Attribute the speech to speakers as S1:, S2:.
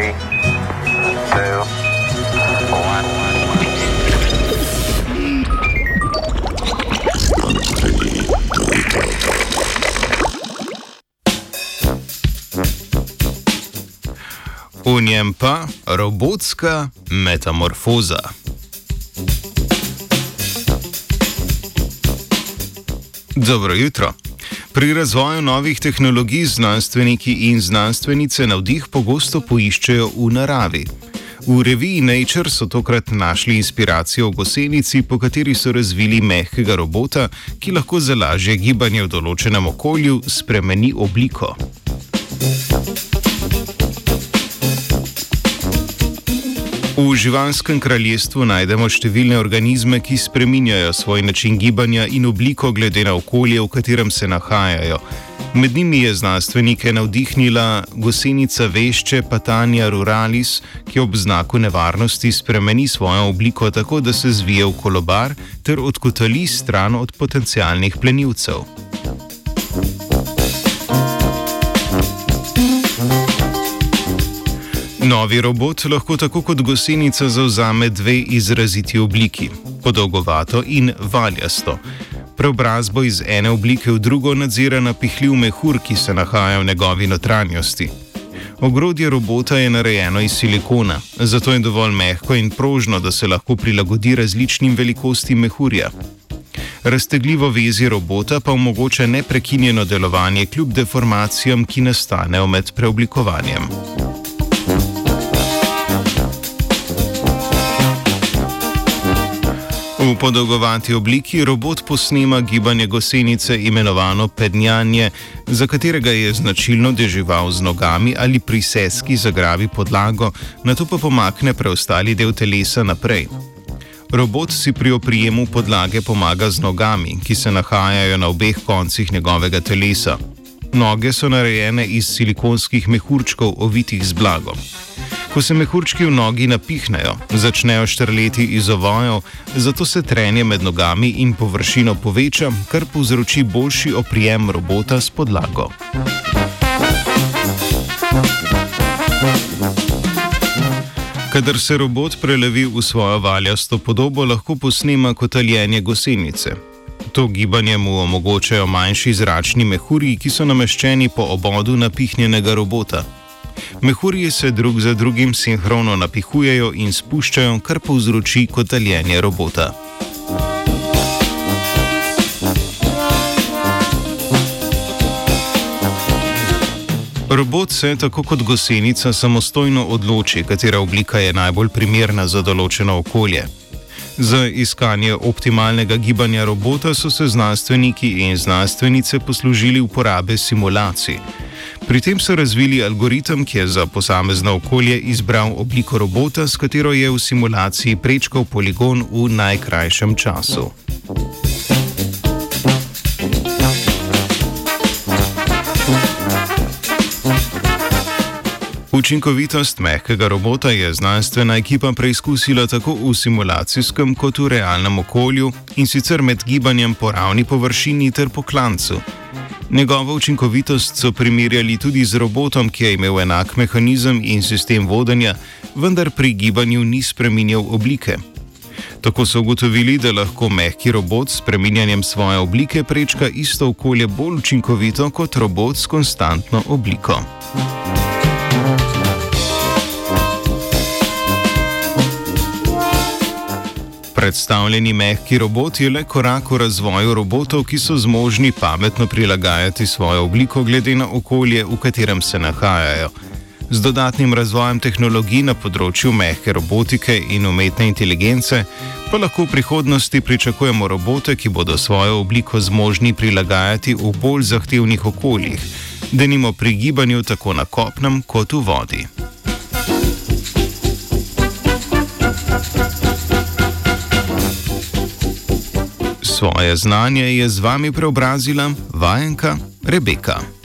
S1: three, two, one.
S2: V njem pa robotska metamorfoza. Dobro jutro. Pri razvoju novih tehnologij znanstveniki in znanstvenice navdih pogosto poiščejo v naravi. V reviji Nature so tokrat našli inspiracijo v gosenici, po kateri so razvili mehkega robota, ki lahko za lažje gibanje v določenem okolju spremeni obliko. V živalskem kraljestvu najdemo številne organizme, ki spreminjajo svoj način gibanja in obliko glede na okolje, v katerem se nahajajo. Med njimi je znanstvenike navdihnila gosenica vešče Patanja ruralis, ki ob znaku nevarnosti spremeni svojo obliko tako, da se zvije v kolobar ter odkotali stran od potencialnih plenilcev. Novi robot lahko tako kot gosenica zauzame dve izraziti obliki: podolgovato in valjasto. Preobrazbo iz ene oblike v drugo nadzira napihljiv mehur, ki se nahaja v njegovi notranjosti. Ogrodje robota je narejeno iz silikona, zato je dovolj mehko in prožno, da se lahko prilagodi različnim velikostim mehurja. Raztegljivo vezi robota pa omogoča neprekinjeno delovanje kljub deformacijam, ki nastanejo med preoblikovanjem. V podolgovati obliki robot posnema gibanje gosenice imenovano pednjanje, za katerega je značilno dežival z nogami ali pri seski zagrabi podlago, na to pa pomakne preostali del telesa naprej. Robot si pri oprijemu podlage pomaga z nogami, ki se nahajajo na obeh koncih njegovega telesa. Noge so narejene iz silikonskih mehurčkov ovitih z blagom. Ko se mehurčki v nogi napihnejo, začnejo štrleti iz ovojev, zato se trenje med nogami in površino poveča, kar povzroči boljši oprijem robota s podlago. Kadar se robot prelevi v svojo valjasto podobo, lahko posnema kotaljenje gosenice. To gibanje mu omogočajo manjši zračni mehurji, ki so nameščeni po obodu napihnjenega robota. Mehurji se drug za drugim sinhrono napihujejo in spuščajo, kar povzroči kotaljenje robota. Robot se, tako kot gosenica, samostojno odloči, katera oblika je najbolj primerna za določeno okolje. Za iskanje optimalnega gibanja robota so se znanstveniki in znanstvenice poslužili uporabe simulacij. Pri tem so razvili algoritem, ki je za posamezno okolje izbral obliko robota, s katero je v simulaciji prečkal poligon v najkrajšem času. Učinkovitost mehkega robota je znanstvena ekipa preizkusila tako v simulacijskem kot v realnem okolju in sicer med gibanjem po ravni površini ter po klancu. Njegovo učinkovitost so primerjali tudi z robotom, ki je imel enak mehanizem in sistem vodenja, vendar pri gibanju ni spremenjal oblike. Tako so ugotovili, da lahko mehki robot s spreminjanjem svoje oblike prečka isto okolje bolj učinkovito kot robot s konstantno obliko. Predstavljeni mehki robot je le korak v razvoju robotov, ki so zmožni pametno prilagajati svojo obliko glede na okolje, v katerem se nahajajo. Z dodatnim razvojem tehnologij na področju mehke robotike in umetne inteligence pa lahko v prihodnosti pričakujemo robote, ki bodo svojo obliko zmožni prilagajati v bolj zahtevnih okoljih, denimo pri gibanju tako na kopnem kot v vodi. Svoje znanje je z vami preobrazila vajenka Rebeka.